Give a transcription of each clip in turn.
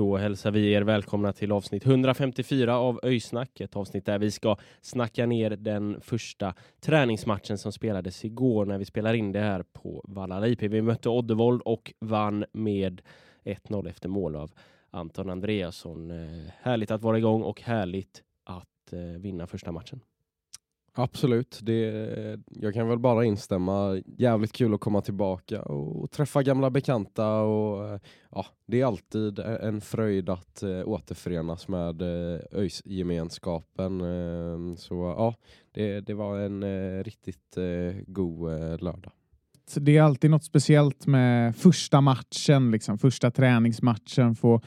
Då hälsar vi er välkomna till avsnitt 154 av Öysnack, ett avsnitt där vi ska snacka ner den första träningsmatchen som spelades igår när vi spelar in det här på Vallala IP. Vi mötte Oddevold och vann med 1-0 efter mål av Anton Andreasson. Eh, härligt att vara igång och härligt att eh, vinna första matchen. Absolut, det, jag kan väl bara instämma. Jävligt kul att komma tillbaka och träffa gamla bekanta och eh, ja, det är alltid en fröjd att eh, återförenas med eh, ÖIS-gemenskapen. Eh, så ja, det, det var en eh, riktigt eh, god eh, lördag. Det är alltid något speciellt med första matchen, liksom, första träningsmatchen. Få,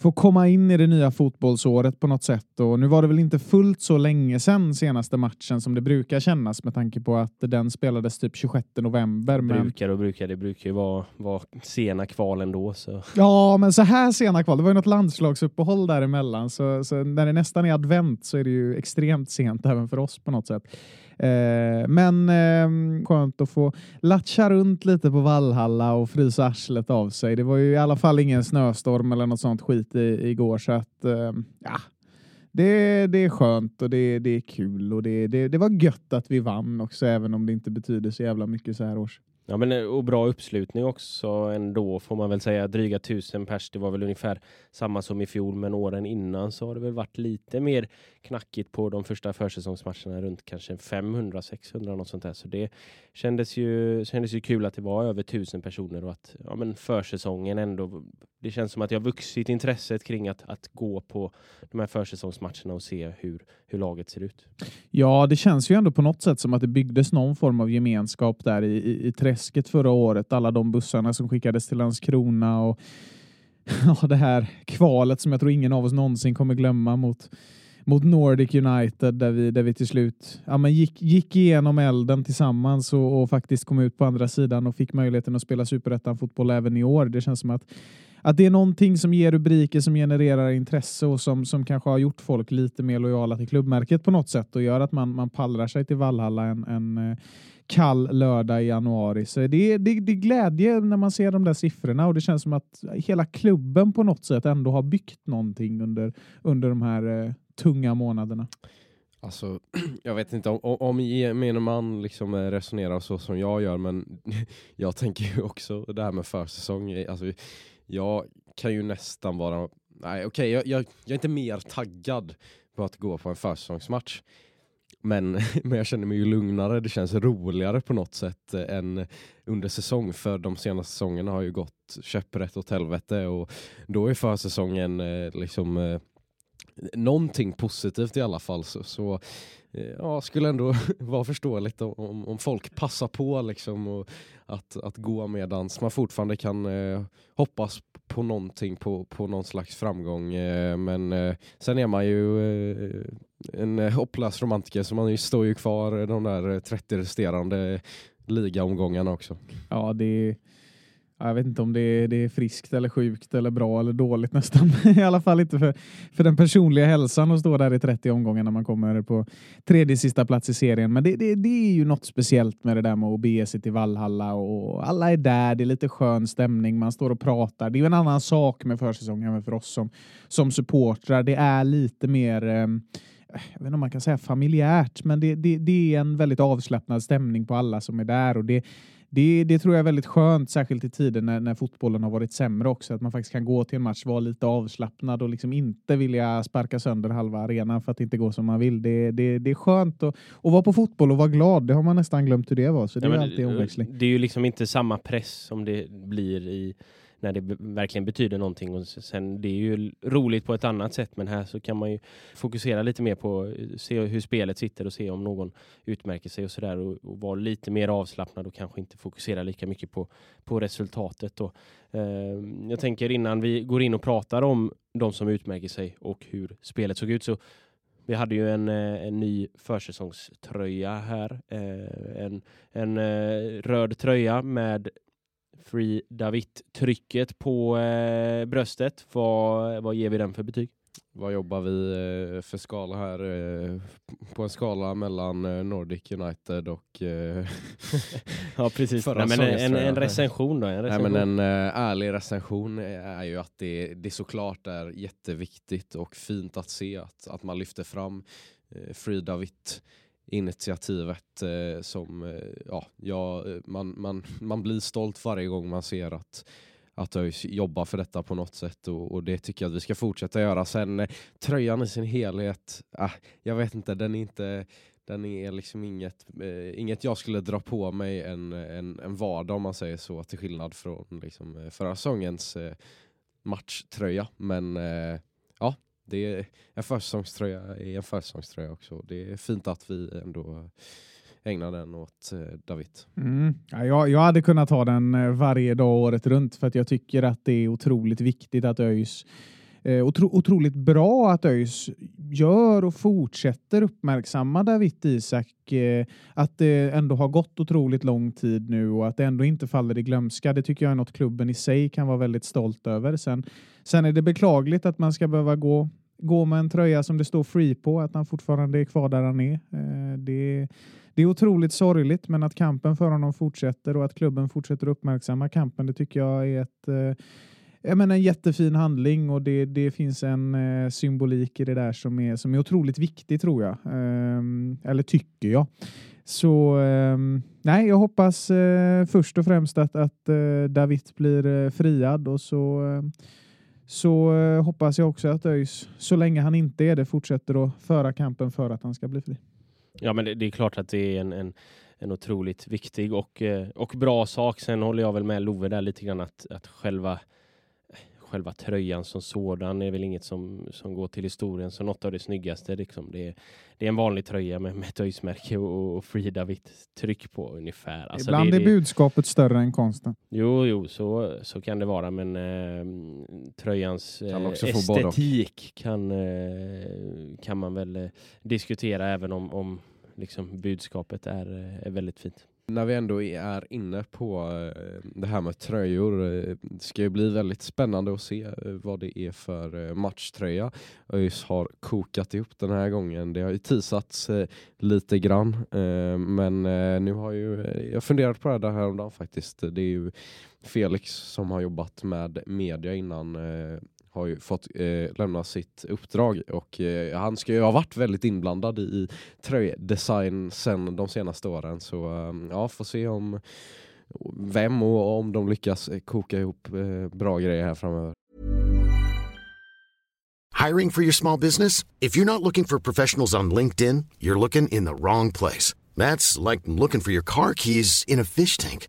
få komma in i det nya fotbollsåret på något sätt. Och nu var det väl inte fullt så länge sedan senaste matchen som det brukar kännas med tanke på att den spelades typ 26 november. Men, Brukar och brukar, det brukar ju vara, vara sena kval ändå. Så. ja, men så här sena kval. Det var ju något landslagsuppehåll däremellan. Så, så när det nästan är advent så är det ju extremt sent även för oss på något sätt. Eh, men eh, skönt att få latcha runt lite på Vallhalla och frysa arslet av sig. Det var ju i alla fall ingen snöstorm eller något sånt skit i, igår så att eh, ja, det, det är skönt och det, det är kul och det, det, det var gött att vi vann också även om det inte betyder så jävla mycket så här års. Ja, men eh, och bra uppslutning också ändå får man väl säga. Dryga tusen pers. Det var väl ungefär samma som i fjol, men åren innan så har det väl varit lite mer knackigt på de första försäsongsmatcherna runt kanske 500-600 något sånt där. Så det kändes ju, kändes ju kul att det var över tusen personer och att ja, men försäsongen ändå. Det känns som att jag vuxit intresset kring att, att gå på de här försäsongsmatcherna och se hur, hur laget ser ut. Ja, det känns ju ändå på något sätt som att det byggdes någon form av gemenskap där i, i, i träsket förra året. Alla de bussarna som skickades till Landskrona och ja, det här kvalet som jag tror ingen av oss någonsin kommer glömma mot, mot Nordic United där vi, där vi till slut ja, men gick, gick igenom elden tillsammans och, och faktiskt kom ut på andra sidan och fick möjligheten att spela superettan-fotboll även i år. Det känns som att att det är någonting som ger rubriker som genererar intresse och som, som kanske har gjort folk lite mer lojala till klubbmärket på något sätt och gör att man, man pallrar sig till Valhalla en, en eh, kall lördag i januari. Så det, är- det, det är glädje när man ser de där siffrorna och det känns som att hela klubben på något sätt ändå har byggt någonting under, under de här eh, tunga månaderna. Alltså, jag vet inte om, om gemene man liksom eh, resonerar så som jag gör, men jag tänker ju också det här med försäsong. Alltså, jag kan ju nästan vara, nej okej, jag, jag, jag är inte mer taggad på att gå på en försäsongsmatch. Men, men jag känner mig ju lugnare, det känns roligare på något sätt eh, än under säsong. För de senaste säsongerna har ju gått käpprätt åt helvete och då är försäsongen eh, liksom eh, någonting positivt i alla fall. Så, så eh, ja, skulle ändå vara förståeligt om, om, folk passar på liksom och att, att gå medans man fortfarande kan eh, hoppas på någonting, på, på någon slags framgång. Eh, men eh, sen är man ju eh, en hopplös romantiker så man står ju kvar de där 30 resterande ligaomgångarna också. Ja, det är, jag vet inte om det är, det är friskt eller sjukt eller bra eller dåligt nästan. I alla fall inte för, för den personliga hälsan att stå där i 30 omgångar när man kommer på tredje sista plats i serien. Men det, det, det är ju något speciellt med det där med att bege sig till Valhalla och alla är där. Det är lite skön stämning. Man står och pratar. Det är ju en annan sak med försäsongen för oss som, som supportrar. Det är lite mer ehm, jag vet inte om man kan säga familjärt, men det, det, det är en väldigt avslappnad stämning på alla som är där och det, det, det tror jag är väldigt skönt, särskilt i tider när, när fotbollen har varit sämre också, att man faktiskt kan gå till en match, vara lite avslappnad och liksom inte vilja sparka sönder halva arenan för att det inte går som man vill. Det, det, det är skönt att, att vara på fotboll och vara glad. Det har man nästan glömt hur det var, så det Ja, är alltid omväxling. Det är ju liksom inte samma press som det blir i när det verkligen betyder någonting. Och sen, det är ju roligt på ett annat sätt, men här så kan man ju fokusera lite mer på eh, se hur spelet sitter och se om någon utmärker sig och sådär och, och vara lite mer avslappnad och kanske inte fokusera lika mycket på, på resultatet. Då. Eh, jag tänker innan vi går in och pratar om de som utmärker sig och hur spelet såg ut så vi hade ju en, eh, en ny försäsongströja här. Eh, en en röd tröja med Free David-trycket på eh, bröstet. Vad, vad ger vi den för betyg? Vad jobbar vi eh, för skala här? eh, På en skala mellan eh, Nordic United och... Ja, precis. Nej, men en, en, recension då? En Nej, recension. men en ärlig recension är ju att det, det såklart är jätteviktigt och fint att se att, att man lyfter fram Frida Witt initiativet eh, som eh, ja, ja, eh, man, man, man blir stolt varje gång man ser att att ÖIS jobbar för detta på något sätt och, och det tycker jag att vi ska fortsätta göra. Sen eh, tröjan i sin helhet, ah, jag vet inte, den är inte den är liksom inget, eh, inget jag skulle dra på mig en, en, en vardag om man säger så, till skillnad från liksom, eh, förra säsongens eh, matchtröja. Men det är en försäsongströja är en försäsongströja också. Det är fint att vi ändå ägnar den åt eh, David. Mm. Ja, jag, jag hade kunnat ha den eh, varje dag året runt för att jag tycker att det är otroligt viktigt att ÖIS eh, otro, otroligt bra att ÖIS gör och fortsätter uppmärksamma David Isak. Eh, att det ändå har gått otroligt lång tid nu och att det ändå inte faller i glömska. Det tycker jag är något klubben i sig kan vara väldigt stolt över. Sen, sen är det beklagligt att man ska behöva gå gå med en tröja som det står free på, att han fortfarande är kvar där han är. Eh, det, det är otroligt sorgligt, men att kampen för honom fortsätter och att klubben fortsätter uppmärksamma kampen, det tycker jag är ett, eh, jag menar, en jättefin handling och det, det finns en eh, symbolik i det där som är, som är otroligt viktig tror jag. Ehm, eller tycker jag. Så ehm, nej, jag hoppas eh, först och främst att, att eh, David blir eh, friad och så så eh, hoppas jag också att ÖIS, så länge han inte är det, fortsätter att föra kampen för att han ska bli fri. Ja, men det, det är klart att det är en, en, en otroligt viktig och, eh, och bra sak. Sen håller jag väl med Love där lite grann att, att själva, själva tröjan som sådan är väl inget som, som går till historien som något av det snyggaste. Liksom. Det, är, det är en vanlig tröja med, med ett öjsmärke och, och Frida vitt tryck på ungefär. Alltså Ibland det, är det, budskapet större än konsten. Jo, jo, så, så kan det vara, men eh, tröjans Kan eh, estetik kan, eh, kan man väl eh, diskutera även om, om liksom budskapet är, eh, är väldigt fint. När vi ändå är inne på eh, det här med tröjor, eh, det ska ju bli väldigt spännande att se eh, vad det är för matchtröja ÖIS har kokat ihop den här gången. Det har ju teasats lite grann, men nu har ju, jag funderat på det här häromdagen faktiskt. Det är ju Felix som har jobbat med media innan har ju fått eh, lämna sitt uppdrag och eh, han ska ju ha varit väldigt inblandad i tröjdesign sen de senaste åren. Så eh, ja, får se om vem och om de lyckas eh, koka ihop eh, bra grejer här framöver. Hiring for your small business? If you're not looking for professionals on LinkedIn, you're looking in the wrong place. That's like looking for your car keys in a fish tank.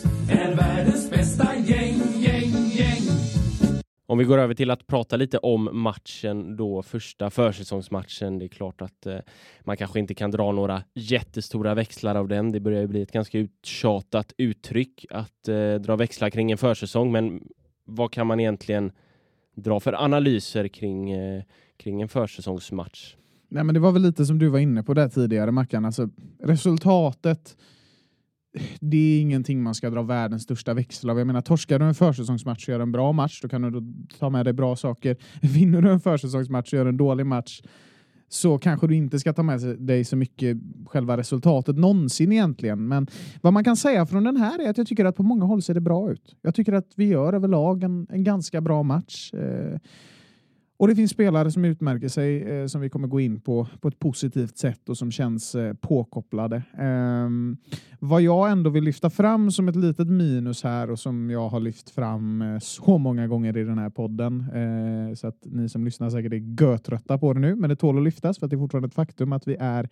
om vi går över till att prata lite om matchen då, första försäsongsmatchen. Det är klart att eh, man kanske inte kan dra några jättestora växlar av den. Det börjar ju bli ett ganska uttjatat uttryck att eh, dra växlar kring en försäsong, men vad kan man egentligen dra för analyser kring, eh, kring en försäsongsmatch? Nej, men det var väl lite som du var inne på där tidigare, Mackan. Alltså, resultatet, det är ingenting man ska dra världens största växel av. Jag menar, torskar du en försäsongsmatch och gör en bra match, då kan du ta med dig bra saker. Vinner du en försäsongsmatch och gör en dålig match, så kanske du inte ska ta med dig så mycket själva resultatet någonsin egentligen. Men vad man kan säga från den här är att jag tycker att på många håll ser det bra ut. Jag tycker att vi gör överlag en, en ganska bra match. Eh, och det finns spelare som utmärker sig eh, som vi kommer gå in på på ett positivt sätt och som känns eh, påkopplade. Eh, vad jag ändå vill lyfta fram som ett litet minus här och som jag har lyft fram eh, så många gånger i den här podden eh, så att ni som lyssnar säkert är götrötta på det nu, men det tål att lyftas för att det är fortfarande ett faktum att vi är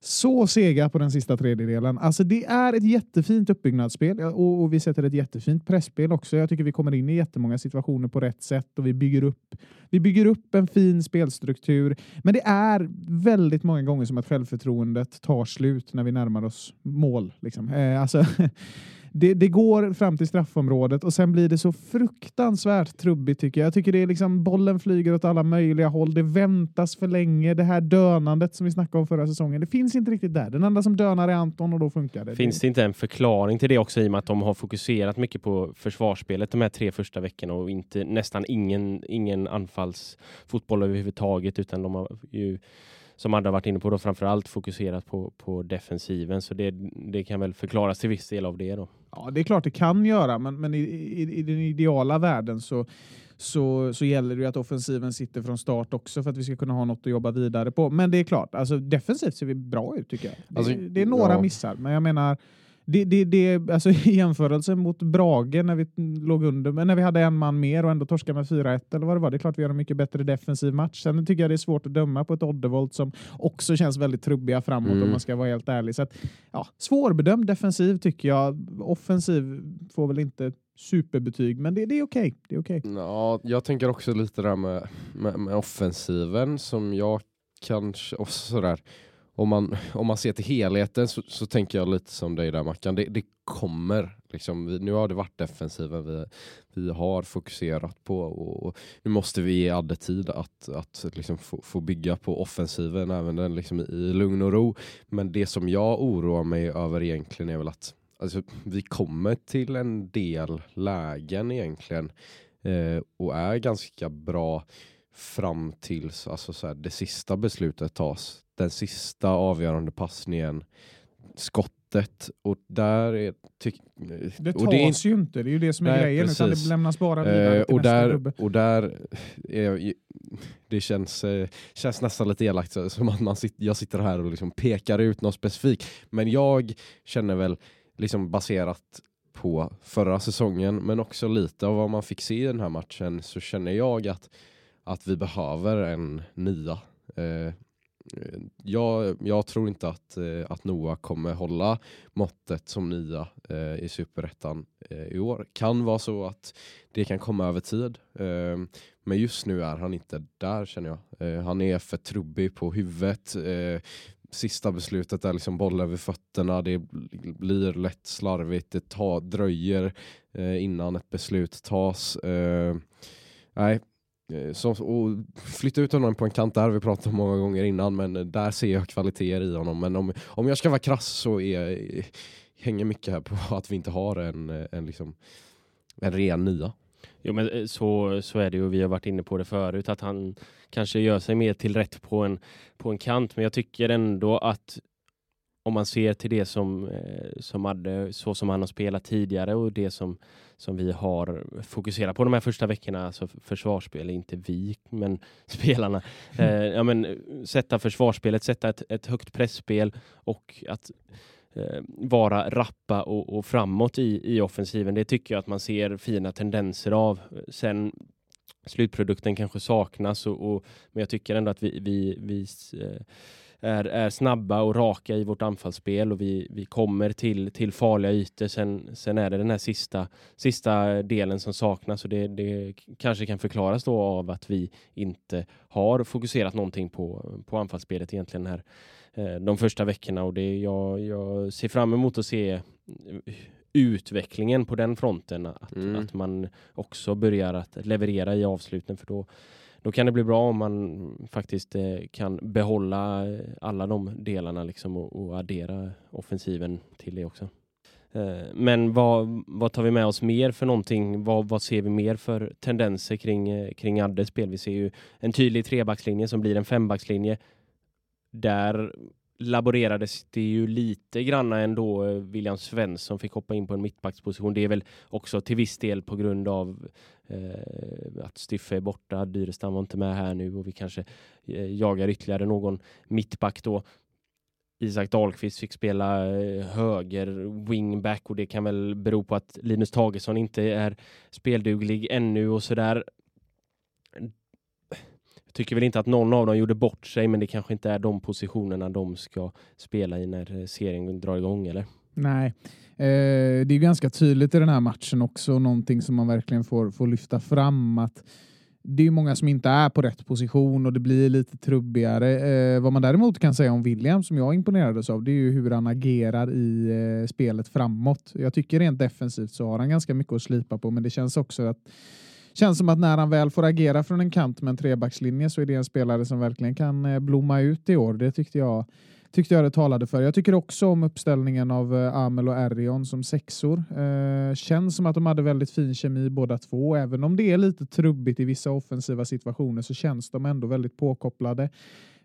så sega på den sista tredjedelen. Alltså det är ett jättefint uppbyggnadsspel och, och vi sätter ett jättefint pressspel också. Jag tycker vi kommer in i jättemånga situationer på rätt sätt och vi bygger upp, vi bygger upp en fin spelstruktur. Men det är väldigt många gånger som att självförtroendet tar slut när vi närmar oss mål. Liksom. Eh, alltså, det, det, går fram till straffområdet och sen blir det så fruktansvärt trubbigt tycker jag. Jag tycker det är liksom bollen flyger åt alla möjliga håll. Det väntas för länge. Det här dönandet som vi snackade om förra säsongen. Det finns inte riktigt där. Den enda som dönar är Anton och då funkar det. Finns det inte en förklaring till det också i och med att de har fokuserat mycket på försvarsspelet de här tre första veckorna och inte nästan ingen, ingen anfallsfotboll överhuvudtaget utan de har ju som andra varit inne på då framförallt fokuserat på, på defensiven. Så det, det kan väl förklaras till viss del av det då. Ja, det är klart det kan göra, men, men i, i, i den ideala världen så så, så gäller det att offensiven sitter från start också för att vi ska kunna ha något att jobba vidare på. Men det är klart, alltså defensivt ser vi bra ut tycker jag. Det, alltså, det är några ja. missar, men jag menar det, det, det, alltså, I jämförelse mot Brage när vi låg under, men när vi hade en man mer och ändå torskade med 4-1 eller vad det var. Det är klart vi gör en mycket bättre defensiv match. Sen tycker jag det är svårt att döma på ett Oddevold som också känns väldigt trubbiga framåt mm. om man ska vara helt ärlig. Så att, ja, svårbedömd defensiv tycker jag. Offensiv får väl inte superbetyg, men det, det är okej. Okay. okay. Ja, jag tänker också lite där med, med, med offensiven som jag kanske, och sådär, om man, om man ser till helheten så, så tänker jag lite som dig där Mackan. Det, det kommer. Liksom, vi, nu har det varit defensiven vi, vi har fokuserat på och, och nu måste vi ge Adde tid att, att liksom få, få bygga på offensiven även den liksom i lugn och ro. Men det som jag oroar mig över egentligen är väl att alltså, vi kommer till en del lägen egentligen eh, och är ganska bra fram tills alltså, så här, det sista beslutet tas den sista avgörande passningen, skottet och där är... det tas och det är, ju inte, det är ju det som är nej, grejen, precis. utan det lämnas bara vidare eh, och, där, och där är, det känns, eh, känns nästan lite elakt som att man sitter, jag sitter här och liksom pekar ut något specifikt. Men jag känner väl liksom baserat på förra säsongen men också lite av vad man fick se i den här matchen så känner jag att, att vi behöver en nia. Eh, Eh, Eh, jag, jag tror inte att, eh, att Noah kommer hålla måttet som nia eh, i superettan eh, i år. Kan vara så att det kan komma över tid. Eh, men just nu är han inte där känner jag. Eh, han är för trubbig på huvudet. Eh, sista beslutet är liksom boll över fötterna. Det blir lätt slarvigt. Det ta, dröjer eh, innan ett beslut tas. nej, Eh, så, och flytta ut honom på en kant där har vi pratat om många gånger innan men eh, där ser jag kvaliteter i honom. Men om, om jag ska vara krass så är, eh, hänger mycket här på att vi inte har en, en, liksom, en ren nia. Jo men så, så är det ju, vi har varit inne på det förut, att han kanske gör sig mer till rätt på en, på en kant. Men jag tycker ändå att om man ser till det som, som hade, så som han har spelat tidigare och det som, som vi har fokuserat på de här första veckorna, alltså försvarsspel, inte vi, men spelarna. Eh, ja, men, sätta försvarsspelet, sätta ett, ett högt pressspel och att eh, vara rappa och, och framåt i, i offensiven. Det tycker jag att man ser fina tendenser av. Sen slutprodukten kanske saknas, och, och men jag tycker ändå att vi, vi, vi eh, är, är snabba och raka i vårt anfallsspel och vi, vi kommer till, till farliga ytor. Sen, sen är det den här sista, sista delen som saknas och det, det kanske kan förklaras då av att vi inte har fokuserat någonting på, på anfallsspelet egentligen här eh, de första veckorna och det jag, jag ser fram emot att se utvecklingen på den fronten. Att, Mm. att man också börjar att leverera i avsluten för då, då kan det bli bra om man faktiskt eh, kan behålla alla de delarna liksom och, och addera offensiven till det också. Eh, men vad, vad tar vi med oss mer för någonting? Vad, vad ser vi mer för tendenser kring, eh, kring Addes spel? Vi ser ju en tydlig trebackslinje som blir en fembackslinje. Där laborerades det ju lite granna ändå. Eh, William Svensson fick hoppa in på en mittbacksposition. Det är väl också till viss del på grund av eh, att Styffe är borta. Dyrestam var inte med här nu och vi kanske eh, jagar ytterligare någon mittback då. Isak Dahlqvist fick spela eh, höger wingback och det kan väl bero på att Linus Tagesson inte är spelduglig ännu och sådär. Jag tycker väl inte att någon av dem gjorde bort sig, men det kanske inte är de positionerna de ska spela i när eh, serien drar igång, eller? Nej, eh, det är ganska tydligt i den här matchen också, någonting som man verkligen får, får lyfta fram. att det är många som inte är på rätt position och det blir lite trubbigare. Eh, vad man däremot kan säga om William, som jag imponerades av, det är ju hur han agerar i eh, spelet framåt. Jag tycker rent defensivt så har han ganska mycket att slipa på, men det känns också att Känns som att när han väl får agera från en kant med en trebackslinje så är det en spelare som verkligen kan eh, blomma ut i år. Det tyckte jag tyckte jag det talade för. Jag tycker också om uppställningen av eh, Amel och Erion som sexor. Eh, känns som att de hade väldigt fin kemi båda två. Även om det är lite trubbigt i vissa offensiva situationer så känns de ändå väldigt påkopplade.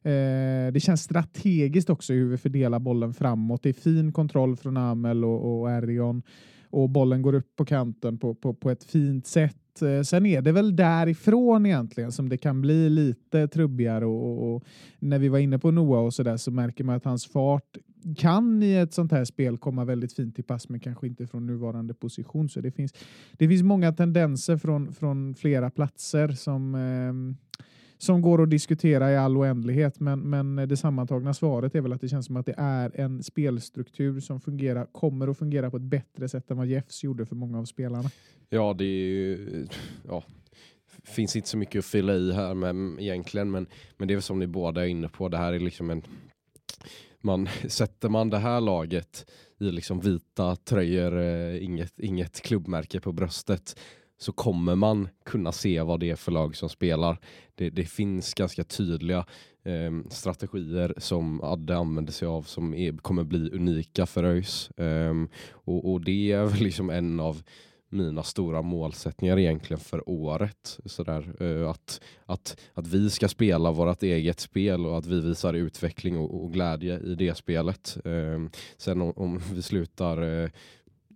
Eh, det känns strategiskt också hur vi fördelar bollen framåt. Det är fin kontroll från Amel och, och Erion och bollen går upp på kanten på, på, på ett fint sätt. Eh, sen är det väl därifrån egentligen som det kan bli lite trubbigare och, och, och när vi var inne på Noah och så där så märker man att hans fart kan i ett sånt här spel komma väldigt fint till pass men kanske inte från nuvarande position. Så det finns, det finns många tendenser från, från flera platser som eh, som går att diskutera i all oändlighet, men, men det sammantagna svaret är väl att det känns som att det är en spelstruktur som fungerar, kommer att fungera på ett bättre sätt än vad Jeffs gjorde för många av spelarna. Ja, det är ju, ja, finns inte så mycket att fylla i här med egentligen, men, men det är väl som ni båda är inne på, det här är liksom en man, sätter man det här laget i liksom vita tröjor, eh, inget, inget klubbmärke på bröstet, så kommer man kunna se vad det är för lag som spelar. Det, det finns ganska tydliga eh, strategier som Adde använder sig av som är, kommer bli unika för ÖIS. Eh, och, och det är väl liksom en av mina stora målsättningar egentligen för året. Sådär, eh, att, att, att vi ska spela vårt eget spel och att vi visar utveckling och, och glädje i det spelet. Eh, sen om, om vi slutar eh,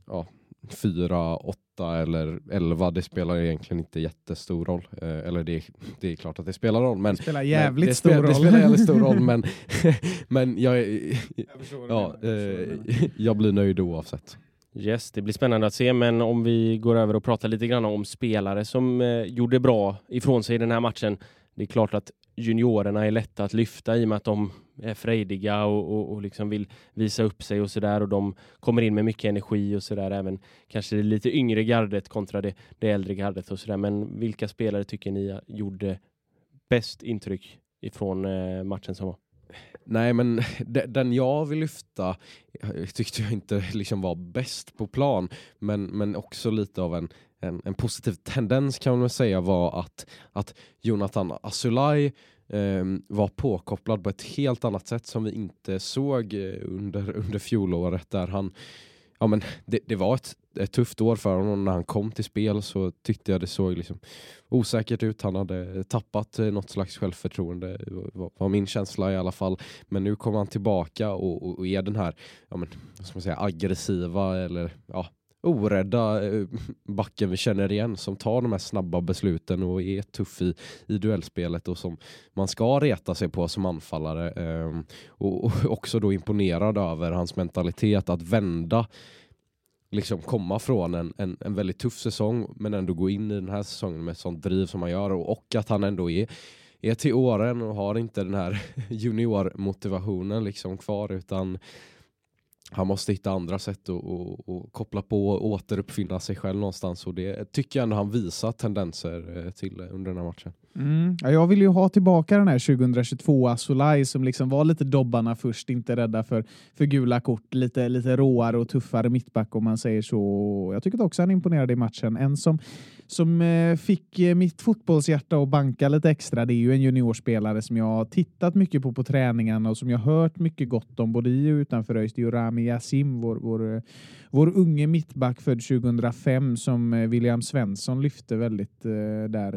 ja, fyra, åtta eller elva, det spelar egentligen inte jättestor roll. Eh, eller det, det är klart att det spelar roll. Men, Det spelar jävligt men det stor spel- roll. Det spelar jävligt stor roll, men, men jag, är- ja, eh, jag blir nöjd oavsett. Yes, det blir spännande att se, men om vi går över och pratar lite grann om spelare som eh, gjorde bra ifrån sig i den här matchen. Det är klart att juniorerna är lätta att lyfta i och med att de är frejdiga och, och, och liksom vill visa upp sig och sådär och de kommer in med mycket energi och sådär även kanske det lite yngre gardet kontra det, det äldre gardet och sådär. Men vilka spelare tycker ni gjorde bäst intryck ifrån eh, matchen som var? Nej, men den jag vill lyfta eh, tyckte jag inte liksom var bäst på plan, men, men också lite av en, en, en positiv tendens kan man väl säga var att, att Jonathan Asulaj ehm, var påkopplad på ett helt annat sätt som vi inte såg eh, under, under fjolåret där han Ja, men det, det var ett, ett tufft år för honom när han kom till spel så tyckte jag det såg liksom osäkert ut. Han hade tappat eh, något slags självförtroende var, var min känsla i alla fall. Men nu kommer han tillbaka och, och, och är den här ja, men, vad ska man säga, aggressiva eller ja, orädda eh, backen vi känner igen som tar de här snabba besluten och är tuff i, i duellspelet och som man ska reta sig på som anfallare. Eh, och, och också då imponerad över hans mentalitet att vända liksom komma från en, en, en väldigt tuff säsong men ändå gå in i den här säsongen med sånt driv som han gör och, och att han ändå är är till åren och har inte den här juniormotivationen liksom kvar utan han måste hitta andra sätt att, att, att koppla på och återuppfinna sig själv någonstans och det tycker jag ändå han visar tendenser eh, till under den här matchen. Mm. Ja, jag vill ju ha tillbaka den här 2022 Asolaj som liksom var lite dobbarna först, inte rädda för, för gula kort, lite, lite råare och tuffare mittback om man säger så. Jag tycker också han imponerade i matchen. En som, som eh, fick eh, mitt fotbollshjärta att banka lite extra, det är ju en juniorspelare som jag har tittat mycket på på träningarna och som jag hört mycket gott om både i och utanför ÖIS. Det är ju Rami Yassim, vår, vår, eh, vår unge mittback född 2005 som William Svensson lyfte väldigt där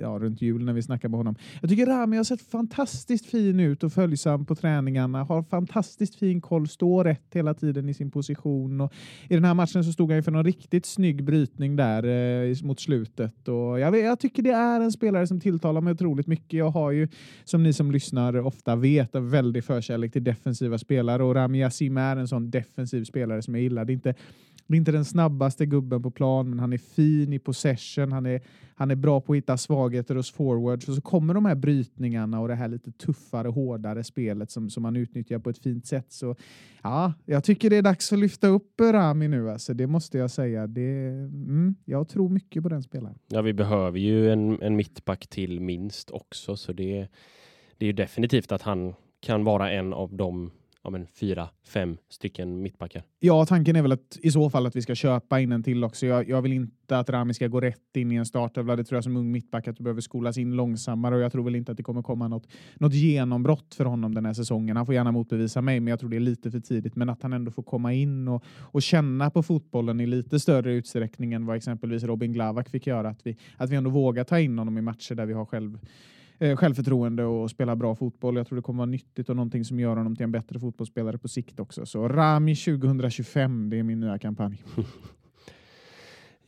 ja, runt jul när vi snackade med honom. Jag tycker Rami har sett fantastiskt fin ut och följsam på träningarna, har fantastiskt fin koll, står rätt hela tiden i sin position. Och I den här matchen så stod han för någon riktigt snygg brytning där eh, mot slutet. Och jag, jag tycker det är en spelare som tilltalar mig otroligt mycket. Jag har ju, som ni som lyssnar ofta vet, en väldig förkärlek till defensiva spelare och Rami Yassim är en sån defensiv spelare som jag gillar. Det är inte, det är inte den snabbaste gubben på plan, men han är fin i possession. Han är, han är bra på att hitta svagheter hos forwards och så kommer de här brytningarna och det här lite tuffare, hårdare spelet som, som man utnyttjar på ett fint sätt. Så ja, jag tycker det är dags att lyfta upp Rami nu. Alltså, det måste jag säga. Det, mm, jag tror mycket på den spelaren. Ja, vi behöver ju en, en mittback till minst också, så det, det är ju definitivt att han kan vara en av de ja, men fyra, fem stycken mittbackar. Ja, tanken är väl att i så fall att vi ska köpa in en till också. Jag, jag vill inte att Rami ska gå rätt in i en startelva. Det tror jag som ung mittback att du behöver skolas in långsammare och jag tror väl inte att det kommer komma något, något genombrott för honom den här säsongen. Han får gärna motbevisa mig, men jag tror det är lite för tidigt. Men att han ändå får komma in och, och känna på fotbollen i lite större utsträckning än vad exempelvis Robin Glavak fick göra. Att vi, att vi ändå vågar ta in honom i matcher där vi har själv eh, självförtroende och spela bra fotboll. Jag tror det kommer vara nyttigt och någonting som gör honom till en bättre fotbollsspelare på sikt också. Så Rami 2025, det är min nya kampanj.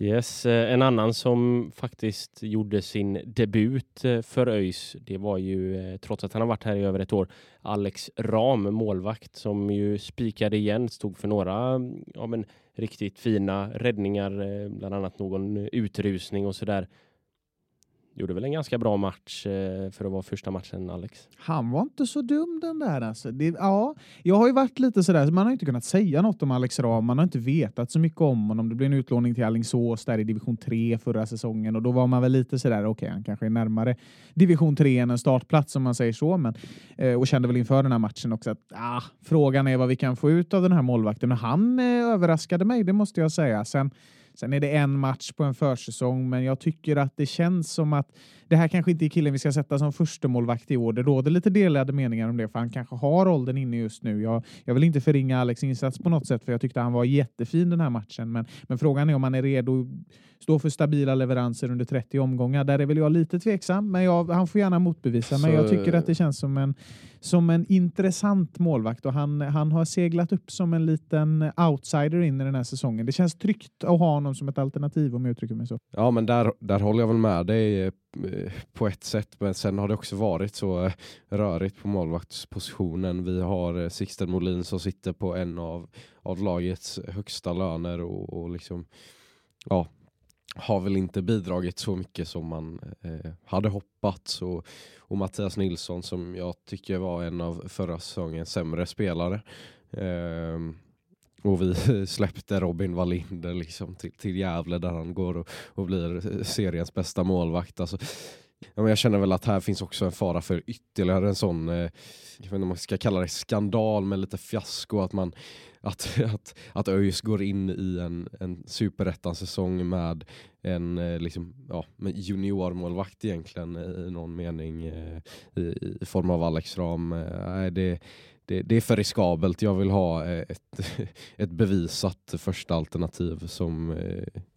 Yes, eh, en annan som faktiskt gjorde sin debut eh, för ÖIS, det var ju, eh, trots att han har varit här i över ett år, Alex Ram, målvakt, som ju spikade igen, stod för några mm, ja, men, riktigt fina räddningar, bland annat någon utrusning och sådär. Gjorde väl en ganska bra match eh, för att vara första matchen, Alex. Han var inte så dum den där. Alltså. Det, ja, jag har ju varit lite sådär, man har inte kunnat säga något om Alex Ram. Man har inte vetat så mycket om honom. Det blev en utlåning till Alingsås där i division 3 förra säsongen och då var man väl lite sådär, okej, okay, han kanske är närmare division 3 än en startplats om man säger så. Men, eh, och kände väl inför den här matchen också att ah, frågan är vad vi kan få ut av den här målvakten. Men han eh, överraskade mig, det måste jag säga. Sen Sen är det en match på en försäsong, men jag tycker att det känns som att det här kanske inte är killen vi ska sätta som första målvakt i år. Det råder lite delade meningar om det, för han kanske har åldern inne just nu. Jag, jag vill inte förringa Alex insats på något sätt, för jag tyckte han var jättefin den här matchen. Men, men frågan är om han är redo att stå för stabila leveranser under 30 omgångar. Där är väl jag lite tveksam, men jag, han får gärna motbevisa. Men jag tycker att det känns som en, som en intressant målvakt och han, han har seglat upp som en liten outsider in i den här säsongen. Det känns tryggt att ha honom som ett alternativ om jag uttrycker mig så. Ja, men där, där håller jag väl med dig eh, på ett sätt, men sen har det också varit så eh, rörigt på målvaktspositionen. Vi har eh, Sixten Molin som sitter på en av, av lagets högsta löner och, och liksom ja, har väl inte bidragit så mycket som man eh, hade hoppats och, och Mattias Nilsson som jag tycker var en av förra säsongens sämre spelare. Eh, och vi släppte Robin Wallinder liksom till, till Gävle där han går och, och blir seriens bästa målvakt. Alltså, ja, men jag känner väl att här finns också en fara för ytterligare en sån, eh, jag vet inte om man ska kalla det skandal, men lite fiasko. Att man att, att, att ÖIS går in i en, en superettan-säsong med en eh, liksom, ja, juniormålvakt egentligen i någon mening eh, i, i form av Alex Ram. Eh, det, det, det, är för riskabelt. Jag vill ha eh, ett, ett bevisat första alternativ som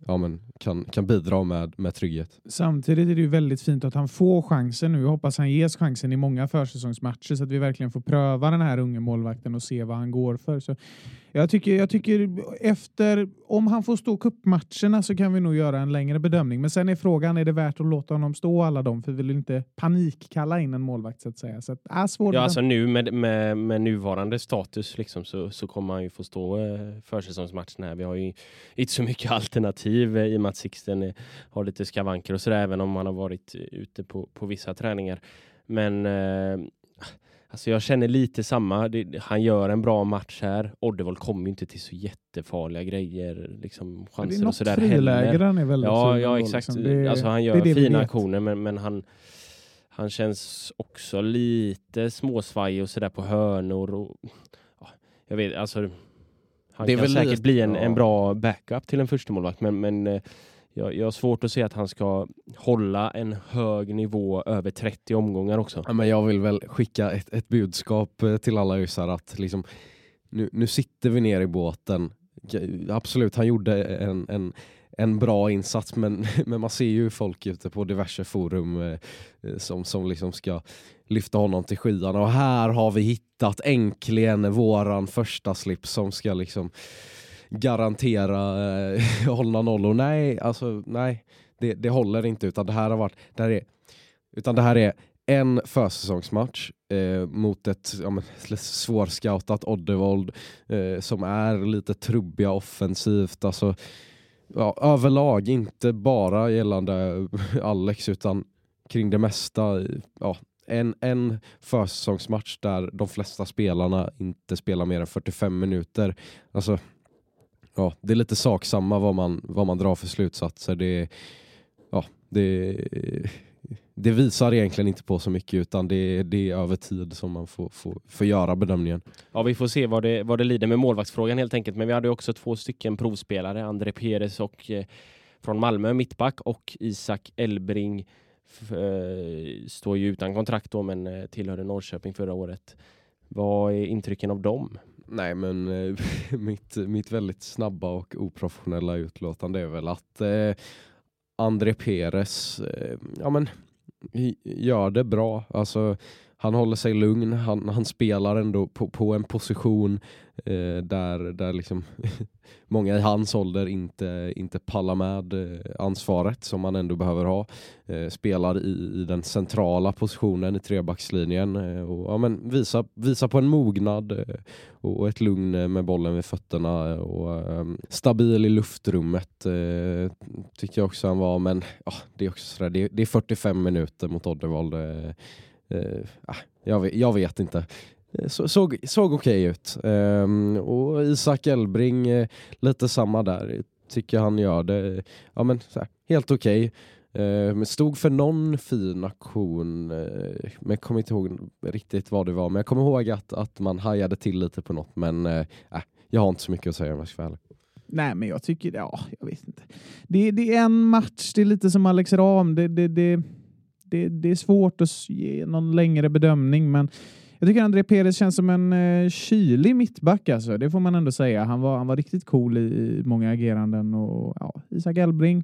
ja, men kan, kan bidra med, med trygghet. Samtidigt är det ju väldigt fint att han får chansen nu. Jag hoppas han ges chansen i många försäsongsmatcher så att vi verkligen får pröva den här unge målvakten och se vad han går för. Så jag tycker, jag tycker efter, om han får stå kuppmatcherna så kan vi nog göra en längre bedömning. Men sen är frågan, är det värt att låta honom stå alla dem? För vi vill inte panikkalla in en målvakt så att säga. Så att, äh, svår ja, alltså nu med, med, med nuvarande status liksom, så, så kommer han ju få stå eh, försäsongsmatcherna. Vi har ju inte så mycket alternativ liv eh, i och med att Sixten eh, har lite skavanker och sådär även om han har varit ute på, på vissa träningar. Men eh, alltså jag känner lite samma. Det, han gör en bra match här. Oddevold kommer ju inte till så jättefarliga grejer, liksom det är chanser och något sådär friläge han är väldigt Ja, ja på, exakt. liksom. Det- alltså han det gör är det fina aktioner men, men han, han känns också lite småsvajig och sådär på hörnor. Och, ja, jag vet, alltså, han Det kan väl säkert lite- bli en, en bra backup till en första målvakt men, men eh, jag, jag har svårt att se att han ska hålla en hög nivå över 30 omgångar också. Ja, men jag vill väl skicka ett, ett budskap eh, till alla ryssar att liksom, nu, nu sitter vi ner i båten. Absolut, han gjorde en, en, en bra insats men, men man ser ju folk ute på diverse forum eh, som, som liksom ska lyfta honom till skyarna och här har vi hittat äntligen våran första slips som ska liksom garantera eh, hållna nollor. Nej, alltså nej, det, det håller inte utan det här har varit, det här är, utan det här är en försäsongsmatch eh, mot ett ja, men, svårscoutat Oddevold eh, som är lite trubbiga offensivt. Alltså, ja, överlag, inte bara gällande Alex utan kring det mesta. Ja, en, en försäsongsmatch där de flesta spelarna inte spelar mer än 45 minuter. Alltså, ja, det är lite saksamma vad man, vad man drar för slutsatser. Det, ja, det, det visar egentligen inte på så mycket utan det, det är över tid som man får, får, får göra bedömningen. Ja, vi får se vad det, vad det lider med målvaktsfrågan helt enkelt. Men vi hade också två stycken provspelare, André Perez och eh, från Malmö, mittback och Isak Elbring Eh, står ju utan kontrakt då, men eh, tillhörde Norrköping förra året. Vad är intrycken av dem? Nej men eh, mitt, mitt väldigt snabba och oprofessionella utlåtande är väl att eh, André Perez eh, ja, men, gör det bra. Alltså, han håller sig lugn, han, han spelar ändå på, på en position eh, där, där liksom många i hans ålder inte, inte pallar med eh, ansvaret som man ändå behöver ha. Eh, spelar i, i den centrala positionen i trebackslinjen eh, och ja, men visar, visar på en mognad eh, och ett lugn med bollen vid fötterna eh, och ehm, stabil i luftrummet eh, tycker jag också han var men ja, det är också sådär, det, det är 45 minuter mot Oddevold. Eh, Eh, ah, jag, vet, jag vet inte. Eh, så, såg såg okej ut. Eh, och Isak Elbring, eh, lite samma där. Tycker han gör det ja, men, så här, helt okej. Eh, men stod för någon fin aktion, eh, men jag kommer inte ihåg riktigt vad det var. Men jag kommer ihåg att, att man hajade till lite på något. Men eh, äh, jag har inte så mycket att säga om jag ska vara. Nej, men jag tycker, ja, jag vet inte. Det, det är en match, det är lite som Alex Ram. Det, det, det, det, det är svårt att ge någon längre bedömning, men jag tycker André Perez känns som en eh, kylig mittback, alltså. det får man ändå säga. Han var, han var riktigt cool i, i många ageranden. Och, ja, Isak Elbring,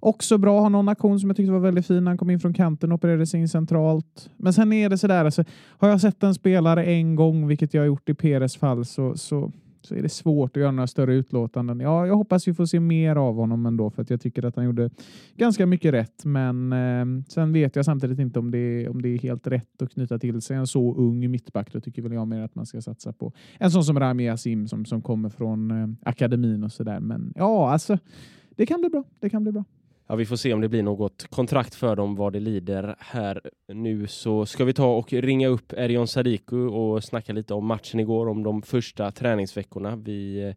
också bra. Har någon aktion som jag tyckte var väldigt fin. Han kom in från kanten och opererade sig in centralt. Men sen är det sådär, alltså, har jag sett en spelare en gång, vilket jag har gjort i Peres fall, så, så så är det svårt att göra några större utlåtanden. Ja, jag hoppas vi får se mer av honom ändå för att jag tycker att han gjorde ganska mycket rätt. Men eh, sen vet jag samtidigt inte om det, är, om det är helt rätt att knyta till sig en så ung mittback. Då tycker väl jag mer att man ska satsa på en sån som Rami Yassim som, som kommer från eh, akademin och sådär. Men ja, alltså det kan bli bra. Det kan bli bra. Ja, vi får se om det blir något kontrakt för dem vad det lider här nu så ska vi ta och ringa upp Erion Sadiku och snacka lite om matchen igår, om de första träningsveckorna. Vi eh,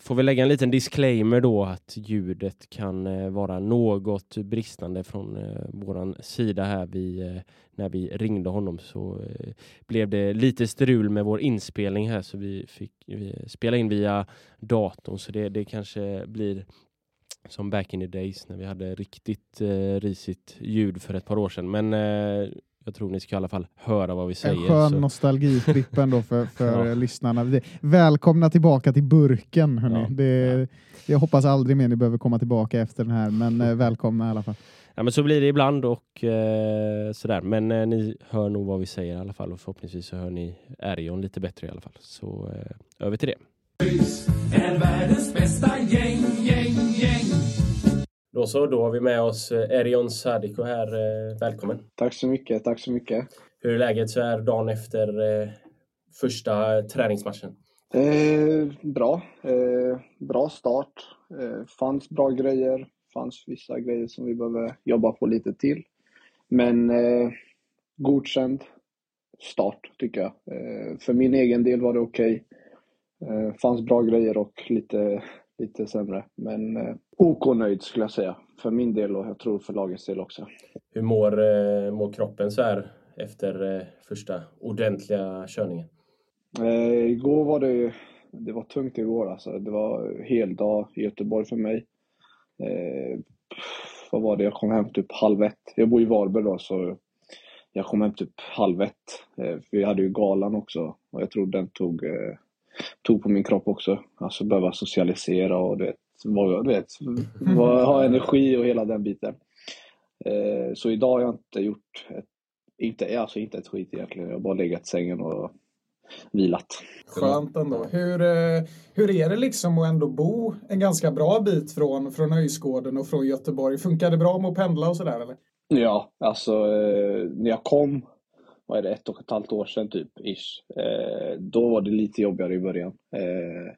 får väl lägga en liten disclaimer då att ljudet kan eh, vara något bristande från eh, våran sida här. Vi, när vi ringde honom så blev det lite strul med vår inspelning här så vi fick vi spela in via datorn så det, det kanske blir som back in the days när vi hade riktigt eh, risigt ljud för ett par år sedan. Men eh, jag tror ni ska i alla fall höra vad vi säger. En skön så- nostalgitripp ändå för, för Ja. lyssnarna. Välkomna tillbaka till burken. Hörni. Ja. Det, jag hoppas aldrig mer ni behöver komma tillbaka efter den här, men eh, välkomna i alla fall. Ja, men så blir det ibland och eh, sådär. Men eh, ni hör nog vad vi säger i alla fall och förhoppningsvis så hör ni Erion lite bättre i alla fall. Så eh, över till det. Då så, då har vi med oss eh, Erion Sadiko här. Eh, välkommen. Tack så mycket, tack så mycket. Hur är läget så här dagen efter eh, första träningsmatchen? Eh, bra. Eh, bra start. Eh, fanns bra grejer. Fanns vissa grejer som vi behöver jobba på lite till. Men eh, godkänd start tycker jag. För min egen del var det okej. Eh, fanns bra grejer och lite, lite sämre. Men eh, OK nöjd skulle jag säga. För min del och jag tror för lagets del också. Hur mår, eh, mår kroppen så här efter eh, första ordentliga körningen? Eh, igår var det, det var tungt igår alltså. Det var heldag i Göteborg för mig. Eh, vad var det? Jag kom hem typ halv ett. Jag bor i Varberg då så jag kom hem typ halv ett. Eh, vi hade ju galan också och jag tror den tog, eh, tog på min kropp också. Alltså behöva socialisera och du vet, vara- du vet, vara- ha energi och hela den biten. Eh, så idag har jag inte gjort ett, inte, alltså inte ett skit egentligen. Jag har bara legat i sängen och vilat. Skönt ändå. Hur, eh, hur är det liksom att ändå bo en ganska bra bit från, från Öjsgården och från Göteborg? Funkar det bra med att pendla och sådär eller? Ja, alltså eh, när jag kom, vad är det, ett och ett halvt år sedan typ, ish. Eh, då var det lite jobbigare i början. Eh,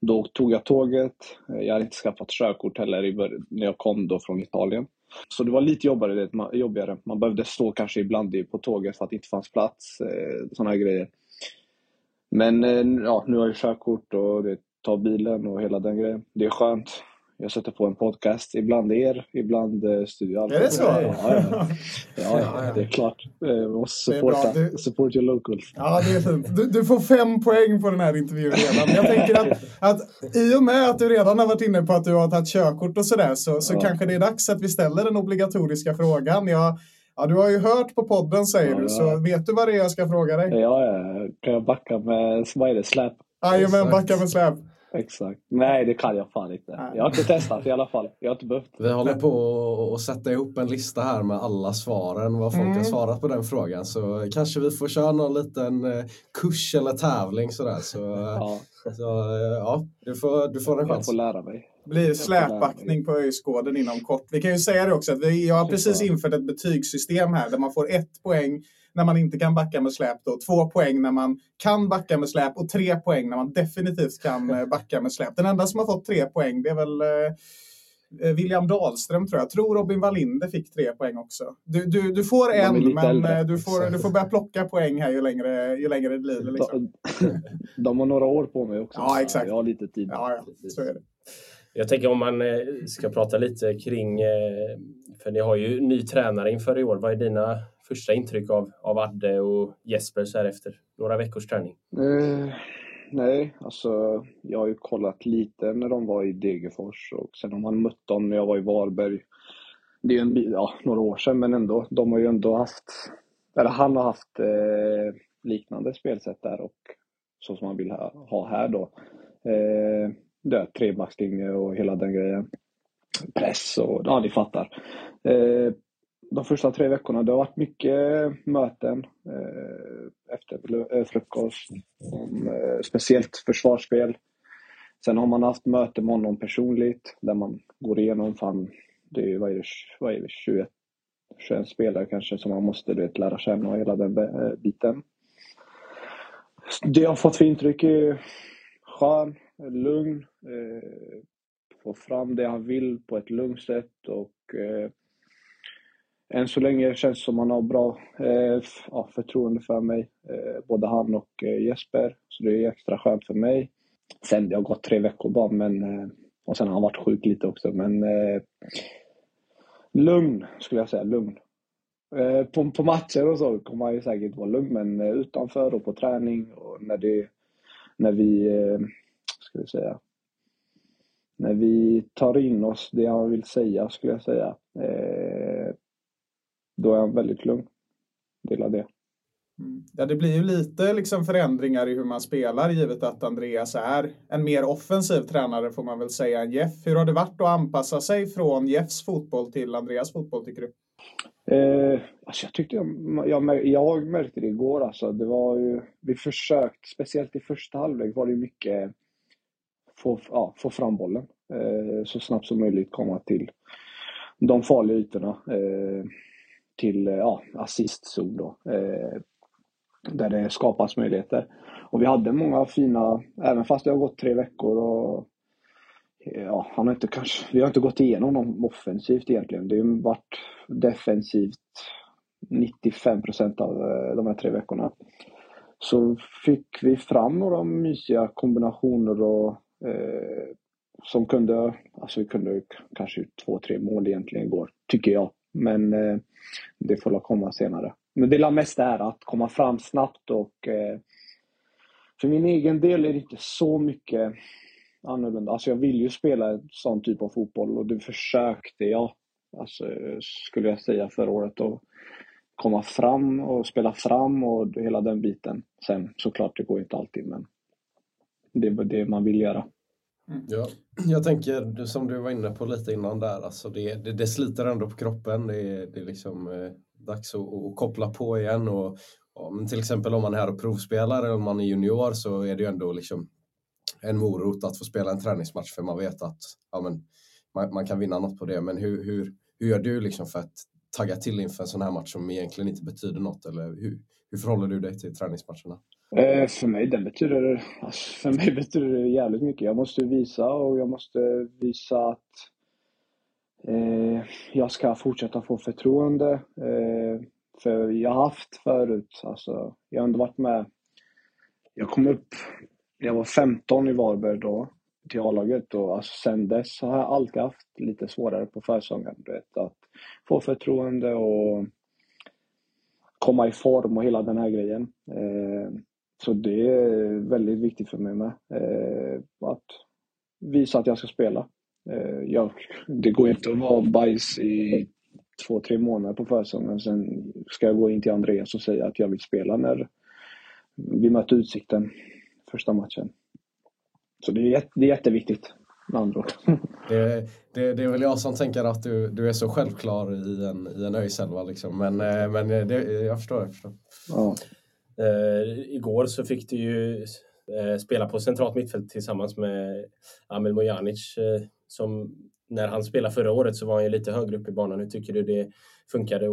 då tog jag tåget. Eh, jag hade inte skaffat körkort heller i när jag kom då från Italien. Så det var lite jobbigare. det, man- jobbigare. Man behövde stå kanske ibland på tåget för att det inte fanns plats. Eh, sådana grejer. Men eh, ja, nu har jag körkort och det tar bilen och hela den grejen. Det är skönt. Jag sätter på en podcast. Ibland er, ibland eh, Studio. Är det så? Ja, ja, ja. ja, det är klart. Eh, måste Det är bra. supporta. Du- Support your locals. Ja, det är fint. Du, du får fem poäng på den här intervjun redan. Jag tänker att, att i och med att du redan har varit inne på att du har tagit körkort och sådär så, så Ja. kanske det är dags att vi ställer den obligatoriska frågan. Jag, ja, du har ju hört på podden säger Ja, du, ja. så vet du vad det är jag ska fråga dig? Ja, ja. Kan jag backa med, det, släp? Jajamän, backa med släp. Exakt. Nej, det kan jag fan inte. Jag har inte testat i alla fall. Jag har inte behövt. Vi håller på att sätta ihop en lista här med alla svaren, vad folk Mm. har svarat på den frågan. Så kanske vi får köra någon liten eh, kurs eller tävling sådär. Så, Ja, så eh, ja, du får, du får en jag chans. får lära mig. blir släpbackning på Öjsgården inom kort. Vi kan ju säga det också att vi, jag har precis infört ett betygssystem här där man får ett poäng när man inte kan backa med släp, då, två poäng när man kan backa med släp och tre poäng när man definitivt kan eh, backa med släp. Den enda som har fått tre poäng det är väl eh, eh, William Dahlström tror jag. Jag tror Robin Wallinder fick tre poäng också. Du, du, du får en, men äldre. du får, du får börja plocka poäng här ju längre, ju längre det lider. Liksom. De, har några år på mig också. Ja, exakt. Jag har lite tid. Ja, ja, så är det. Jag tänker om man ska prata lite kring, för ni har ju ny tränare inför i år. Vad är dina första intryck av, av Adde och Jesper så här efter några veckors träning? Eh, nej, alltså jag har ju kollat lite när de var i Degerfors och sen har man mött dem när jag var i Varberg. Det är ju en, ja, några år sedan men ändå. De har ju ändå haft, eller han har haft eh, liknande spelsätt där och så som han vill ha, ha här då. Eh, det är trebackslinje och hela den grejen. Press och ja, ni fattar. Eh, de första tre veckorna, det har varit mycket möten eh, efter eh, frukost. Om, eh, speciellt försvarsspel. Sen har man haft möte med honom personligt där man går igenom, fan, det är, vad är det, vad är det 21, 21 spelare kanske som man måste vet, lära känna och hela den eh, biten. Det jag har fått för intryck är skön, lugn, eh, få fram det han vill på ett lugnt sätt och eh, än så länge känns det som han har bra eh, ja, förtroende för mig, eh, både han och eh, Jesper. Så det är extra skönt för mig. Sen det har gått tre veckor bara, men, eh, och sen har han varit sjuk lite också, men eh, lugn skulle jag säga, lugn. Eh, på, på matcher och så kommer han ju säkert vara lugn, men eh, utanför och på träning och när, det, när vi, eh, ska vi säga, när vi tar in oss det han vill säga skulle jag säga. Eh, då är han väldigt lugn. Delar det. Mm. Ja, det blir ju lite liksom förändringar i hur man spelar givet att Andreas är en mer offensiv tränare får man väl säga än Jeff. Hur har det varit att anpassa sig från Jeffs fotboll till Andreas fotboll tycker du? Eh, alltså jag tyckte jag, jag, jag märkte det igår alltså. Det var ju, vi försökt, speciellt i första halvlek var det mycket få, ja, få fram bollen. Eh, så snabbt som möjligt komma till de farliga ytorna. Eh, till eh, ja, assistzon då. Eh, där det skapas möjligheter. Och vi hade många fina, även fast det har gått tre veckor och eh, ja, han har inte kanske, vi har inte gått igenom dem offensivt egentligen. Det har varit defensivt 95 procent av eh, de här tre veckorna. Så fick vi fram några mysiga kombinationer och eh, som kunde, alltså vi kunde kanske två, tre mål egentligen igår, tycker jag. Men eh, det får komma senare. Men det mest är att komma fram snabbt och eh, för min egen del är det inte så mycket annorlunda. Alltså jag vill ju spela en sån typ av fotboll och det försökte jag, alltså, skulle jag säga förra året. Och komma fram och spela fram och hela den biten. Sen såklart, det går inte alltid men det är det man vill göra. Mm. Ja, jag tänker som du var inne på lite innan där, alltså det, det, det sliter ändå på kroppen. Det är, det är liksom eh, dags att, att, koppla på igen. Och, men till exempel om man är här och provspelar eller om man är junior så är det ju ändå liksom en morot att få spela en träningsmatch för man vet att ja, men, man, man kan vinna något på det. Men hur, hur, hur gör du liksom för att tagga till inför en sån här match som egentligen inte betyder något? Eller hur, hur förhåller du dig till träningsmatcherna? Eh, för mig den betyder, alltså, för mig betyder det jävligt mycket. Jag måste visa och jag måste visa att eh, jag ska fortsätta få förtroende. Eh, för jag har haft förut, alltså, jag har ändå varit med. Jag kom upp, jag var 15 i Varberg då, till A-laget och alltså, sen dess har jag alltid haft lite svårare på försäsongen. Att få förtroende och komma i form och hela den här grejen. Eh, så det är väldigt viktigt för mig med. Eh, att visa att jag ska spela. Eh, jag, det går inte att vara bajs i två, tre månader på försäsongen. Sen ska jag gå in till Andreas och säga att jag vill spela när vi möter Utsikten första matchen. Så det är, det är jätteviktigt med andra ord. Det, det, det, är väl jag som tänker att du, du är så självklar i en, i en ÖIS-elva liksom. Men, eh, men det, jag förstår. Jag förstår. Ja. Uh, igår så fick du ju eh, spela på centralt mittfält tillsammans med Amel Mojanic. Eh, som när han spelade förra året så var han ju lite högre upp i banan. Hur tycker du det funkade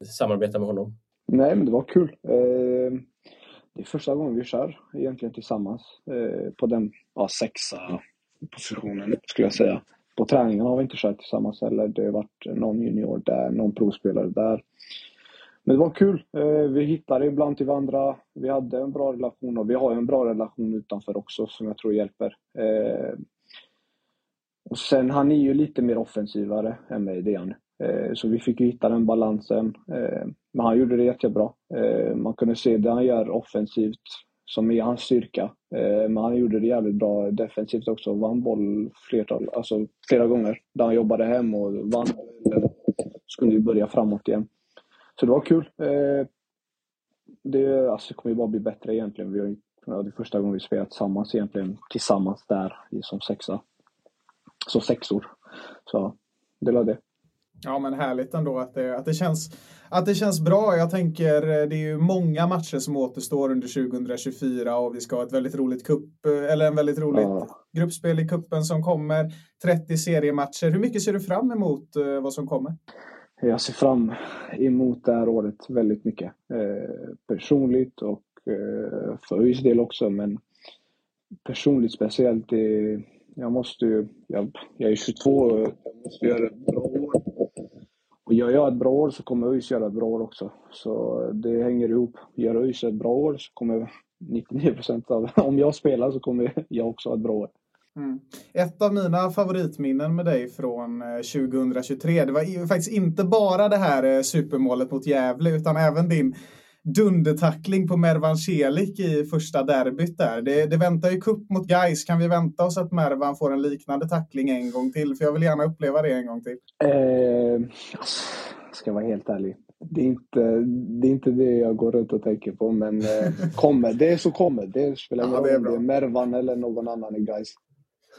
att samarbeta med honom? Nej, men det var kul. det är första gången vi kör egentligen tillsammans på den ja, sexa positionen skulle jag säga. På träningen har vi inte kört tillsammans heller. Det har varit någon junior där, någon provspelare där. Men det var kul. Eh, vi hittade ibland till varandra. Vi hade en bra relation och vi har en bra relation utanför också som jag tror hjälper. Eh, och sen, han är ju lite mer offensivare än mig, det är han. Eh, så vi fick hitta den balansen. Men han gjorde det jättebra. Man kunde se det han gör offensivt som är hans styrka. Men han gjorde det jävligt bra defensivt också. Vann boll flertal, alltså flera gånger. Där han jobbade hem och vann. Så kunde vi börja framåt igen. Så det var kul. Eh, det, alltså, kommer ju bara bli bättre egentligen. Vi har, det är första gången vi spelar tillsammans egentligen. Tillsammans där som sexa. Som sexor. Så det var det. Ja, men härligt ändå att det, att det, känns, att det känns bra. Jag tänker, eh, det är ju många matcher som återstår under 2024 och vi ska ha ett väldigt roligt kupp, eh, eller en väldigt roligt ja. gruppspel i kuppen som kommer. 30 seriematcher. Hur mycket ser du fram emot vad som kommer? Jag ser fram emot det här året väldigt mycket. Eh, personligt och eh, för ÖIS del också, men personligt speciellt. Det, jag måste ju, jag, jag är 22 och jag måste göra ett bra år. Och gör jag ett bra år så kommer ÖIS göra ett bra år också. Så det hänger ihop. Gör ÖIS ett bra år så kommer 99 procent av, om jag spelar så kommer jag också ha ett bra år. Mm. Ett av mina favoritminnen med dig från 2023, eh, det var faktiskt inte bara det här eh, supermålet mot Gävle utan även din dundertackling på Mervan Celik i första derbyt där. Det, det väntar ju kupp mot Gais. Kan vi vänta oss att Mervan får en liknande tackling en gång till? För jag vill gärna uppleva det en gång till. Eh, ska vara helt ärlig. Det är, inte, det är inte det jag går runt och tänker på, men eh, kommer det så kommer det. spelar ingen roll om det är Mervan eller någon annan i Gais.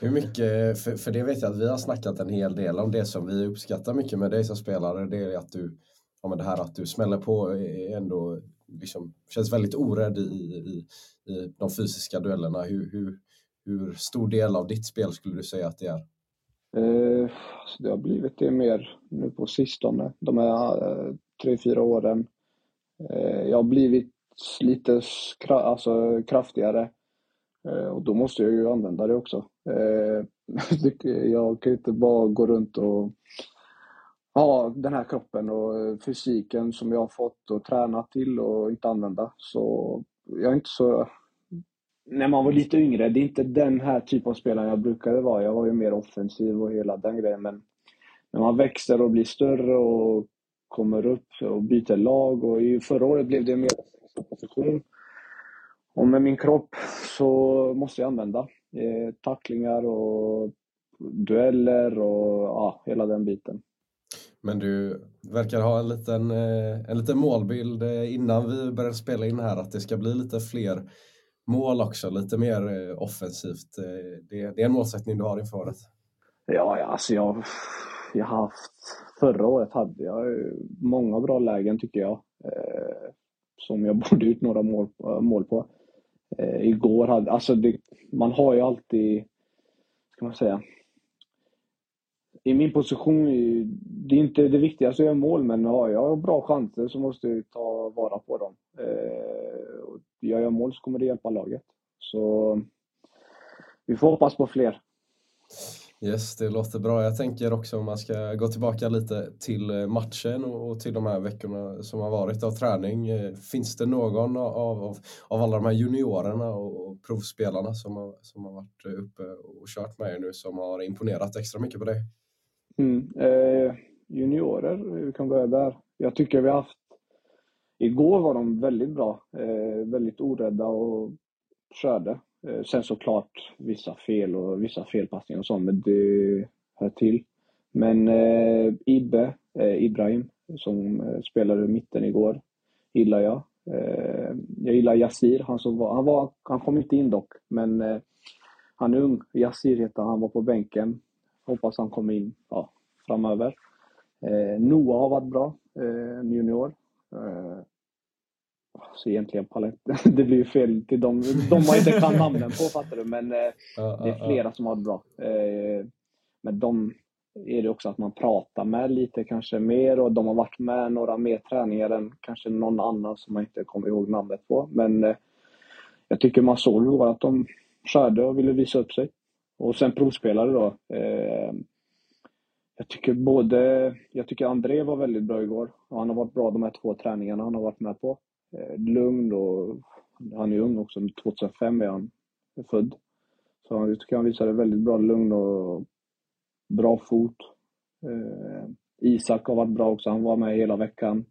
Hur mycket, för, för det vet jag att vi har snackat en hel del om det som vi uppskattar mycket med dig som spelare. Det är att du ja, men det här att du smäller på är ändå liksom, känns väldigt orädd i, i, i de fysiska duellerna. Hur, hur, hur stor del av ditt spel skulle du säga att det är? Eh, alltså, det har blivit det mer nu på sistone, de här eh, tre, fyra åren. Eh, jag har blivit lite skra, alltså, kraftigare. Eh, och då måste jag ju använda det också. Eh, jag kan ju inte bara gå runt och ha den här kroppen och eh, fysiken som jag har fått och tränat till och inte använda. Så jag är inte så... När man var lite yngre, det är inte den här typen av spelare jag brukade vara. Jag var ju mer offensiv och hela den grejen. Men när man växer och blir större och kommer upp och byter lag och i förra året blev det mer position. Och med min kropp så måste jag använda eh, tacklingar och dueller och ja, hela den biten. Men du verkar ha en liten, eh, en liten målbild eh, innan vi började spela in här att det ska bli lite fler mål också, lite mer eh, offensivt. Det, det är en målsättning du har inför året? Ja, alltså jag, jag har haft... Förra året hade jag många bra lägen tycker jag. som jag borde ut några mål, mål på. Eh, igår hade... Alltså det, man har ju alltid, ska man säga, i min position, det är inte det viktigaste att göra mål, men har jag bra chanser så måste jag ta vara på dem. Eh, gör jag mål så kommer det hjälpa laget. Så vi får hoppas på fler. Yes, det låter bra. Jag tänker också om man ska gå tillbaka lite till eh, matchen och till de här veckorna som har varit av träning. Eh, finns det någon av, av, av alla de här juniorerna och provspelarna som har, som har varit eh, uppe och kört med er nu som har imponerat extra mycket på dig? Mm. Eh, juniorer, vi kan börja där. Jag tycker vi har haft... Igår var de väldigt bra. Eh, väldigt orädda och körde. Eh, sen såklart vissa fel och vissa felpassningar och sånt, men det hör till. Men eh, Ibbe, eh, Ibrahim, som spelade spelade mitten igår, gillar jag. Eh, jag gillar Yassir, han, som var, han, var, han kom inte in dock, men eh, han är ung. Yassir heter han, han var på bänken. Hoppas han kommer in ja, framöver. Eh, Noah har varit bra, eh, junior. Eh, Eh, så egentligen palett. det blir ju fel till dem de man inte kan namnen på fattar du. Men eh, det är flera som har varit bra. Eh, men de är det också att man pratar med lite kanske mer och de har varit med några mer träningar än kanske någon annan som man inte kommer ihåg namnet på. Men eh, jag tycker man såg att de körde och ville visa upp sig. Och sen provspelare då. Jag tycker både, jag tycker André var väldigt bra igår. Han har varit bra de här två träningarna han har varit med på. Eh, lugn och han är ung också, 2005 är han född. Så jag tycker han visade väldigt bra lugn och bra fot. Eh, Isak har varit bra också, han var med hela veckan.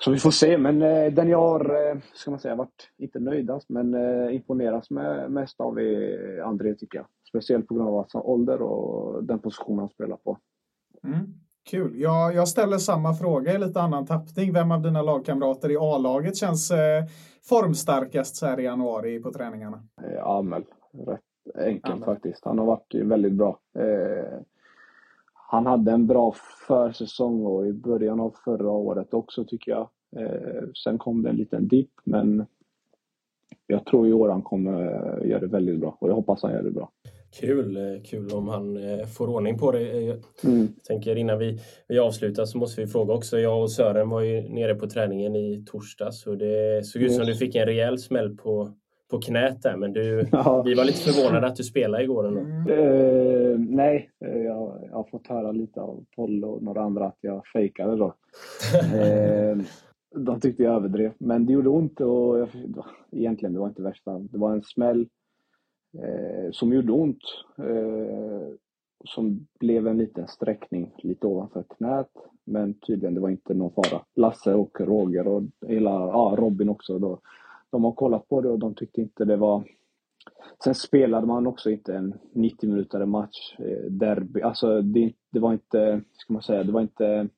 Så vi får se, men eh, den jag har, eh, ska man säga, varit, inte nöjdast, men eh, imponeras med mest av är André tycker jag. Speciellt på grund av hans ålder och den position han spelar på. Mm. Kul. Jag, jag ställer samma fråga i lite annan tappning. Vem av dina lagkamrater i A-laget känns eh, formstarkast så här i januari på träningarna? Eh, Amel. Rätt enkelt Amel. faktiskt. Han har varit väldigt bra. Eh, han hade en bra försäsong och i början av förra året också tycker jag. Eh, sen kom det en liten dipp men jag tror i år han kommer göra det väldigt bra och jag hoppas han gör det bra. Kul, eh, kul om han eh, får ordning på det. Jag mm. tänker innan vi, vi avslutar så måste vi fråga också. Jag och Sören var ju nere på träningen i torsdags och det såg ut som du fick en rejäl smäll på, på knät där. Men du, ja. vi var lite förvånade att du spelade igår ändå. Uh, nej, jag, jag har fått höra lite av Poll och några andra att jag fejkade då. uh, de tyckte jag överdrev, men det gjorde ont och jag, egentligen det var inte värsta. Det var en smäll eh, som gjorde ont. Eh, som blev en liten sträckning lite ovanför knät. Men tydligen det var inte någon fara. Lasse och Roger och hela, ja, Robin också. Då, de har kollat på det och de tyckte inte det var... Sen spelade man också inte en 90 minuter match, eh, derby. Alltså det, det var inte, ska man säga, det var inte...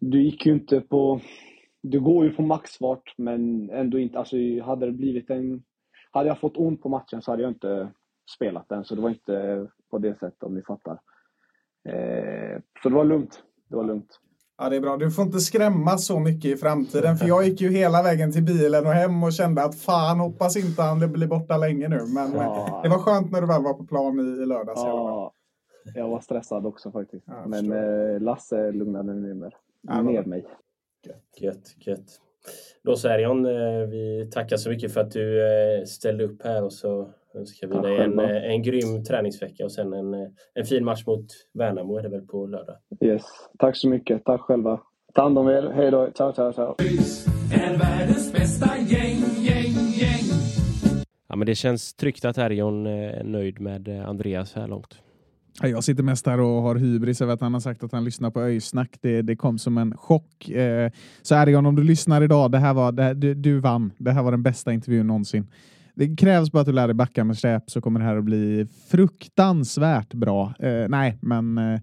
Du gick ju inte på... Du går ju på maxfart men ändå inte, alltså hade det blivit en hade jag fått ont på matchen så hade jag inte spelat den. Så det var inte på det sättet om ni fattar. Eh, så det var lugnt. Det var lugnt. Ja, det är bra. Du får inte skrämmas så mycket i framtiden. För jag gick ju hela vägen till bilen och hem och kände att fan, hoppas inte han blir borta länge nu. Men ja. det var skönt när du väl var på plan i, i lördags. Ja, jag var stressad också faktiskt. Ja, Men eh, Lasse lugnade ner, ja, ner mig. Gött, gött, gött. Då så Erion, eh, vi tackar så mycket för att du eh, ställde upp här och så önskar vi dig en, eh, en grym träningsvecka och sen en, en fin match mot Värnamo är det väl på lördag. Yes. Tack så mycket. Tack själva. Ta hand om er. Hej då. Ciao, ciao, ciao. ÖIS är världens bästa gäng, gäng, gäng. Ja, men det känns tryggt att Erion är nöjd med Andreas så här långt. Jag sitter mest här och har hybris över att han har sagt att han lyssnar på öjsnack. Det, det kom som en chock. Eh, så Ergon, om du lyssnar idag, det här var, det du, du vann. Det här var den bästa intervjun någonsin. Det krävs bara att du lär dig backa med släp så kommer det här att bli fruktansvärt bra. Eh, nej, men eh,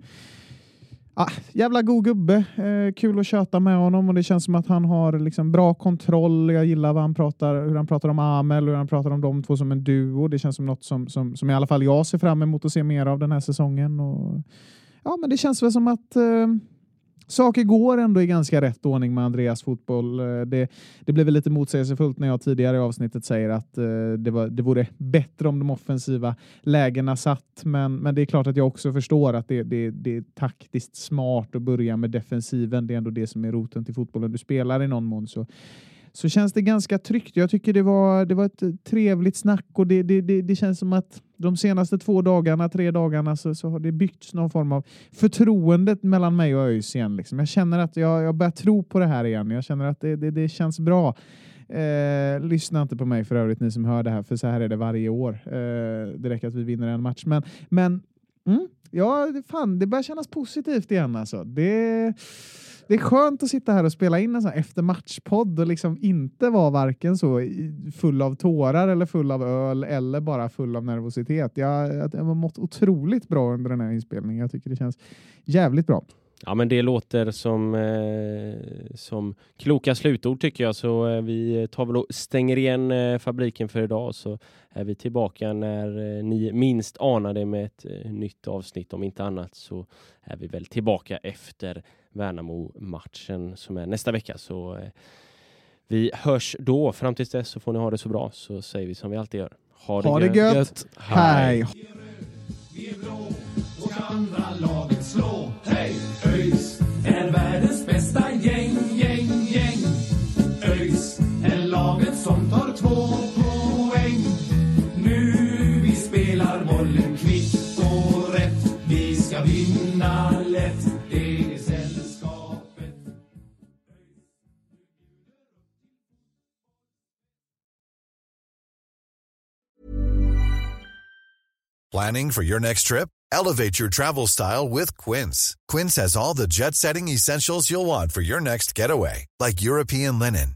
ah, jävla god gubbe. Eh, kul att köta med honom och det känns som att han har liksom bra kontroll. Jag gillar vad han pratar, hur han pratar om Amel och hur han pratar om de två som en duo. Det känns som något som, som, som i alla fall jag ser fram emot att se mer av den här säsongen. Och, ja, men det känns väl som att eh, saker går ändå i ganska rätt ordning med Andreas fotboll. Eh, det, det blev lite motsägelsefullt när jag tidigare i avsnittet säger att eh, det, var, det vore bättre om de offensiva lägena satt. Men, men det är klart att jag också förstår att det, det, det är taktiskt smart att börja med defensiven. Det är ändå det som är roten till fotbollen du spelar i någon mån. Så, så känns det ganska tryggt. Jag tycker det var, det var ett trevligt snack och det, det, det, det känns som att de senaste två dagarna, tre dagarna så, så har det byggts någon form av förtroendet mellan mig och ÖIS igen. Liksom. Jag känner att jag, jag börjar tro på det här igen. Jag känner att det, det, det känns bra. Eh, lyssna inte på mig för övrigt ni som hör det här, för så här är det varje år. Eh, det räcker att vi vinner en match. Men, men mm, ja, det- fan, det börjar kännas positivt igen alltså. Det, det är skönt att sitta här och spela in en sån här efter matchpodd och liksom inte vara varken så full av tårar eller full av öl eller bara full av nervositet. Jag, jag har mått otroligt bra under den här inspelningen. Jag tycker det känns jävligt bra. Ja, men det låter som, eh, som kloka slutord tycker jag. Så eh, vi tar väl och stänger igen eh, fabriken för idag så är vi tillbaka när eh, ni minst anar det med ett eh, nytt avsnitt. Om inte annat så är vi väl tillbaka efter Värnamo-matchen som är nästa vecka. Så eh, vi hörs då. Fram tills dess så får ni ha det så bra så säger vi som vi alltid gör. Ha det, Ha det gött! Hej! Vi två poäng. Nu vi spelar bollen kvitt och rätt. Vi ska vinna lätt. Planning for your next trip? Elevate your travel style with Quince. Quince has all the jet setting essentials you'll want for your next getaway, like European linen,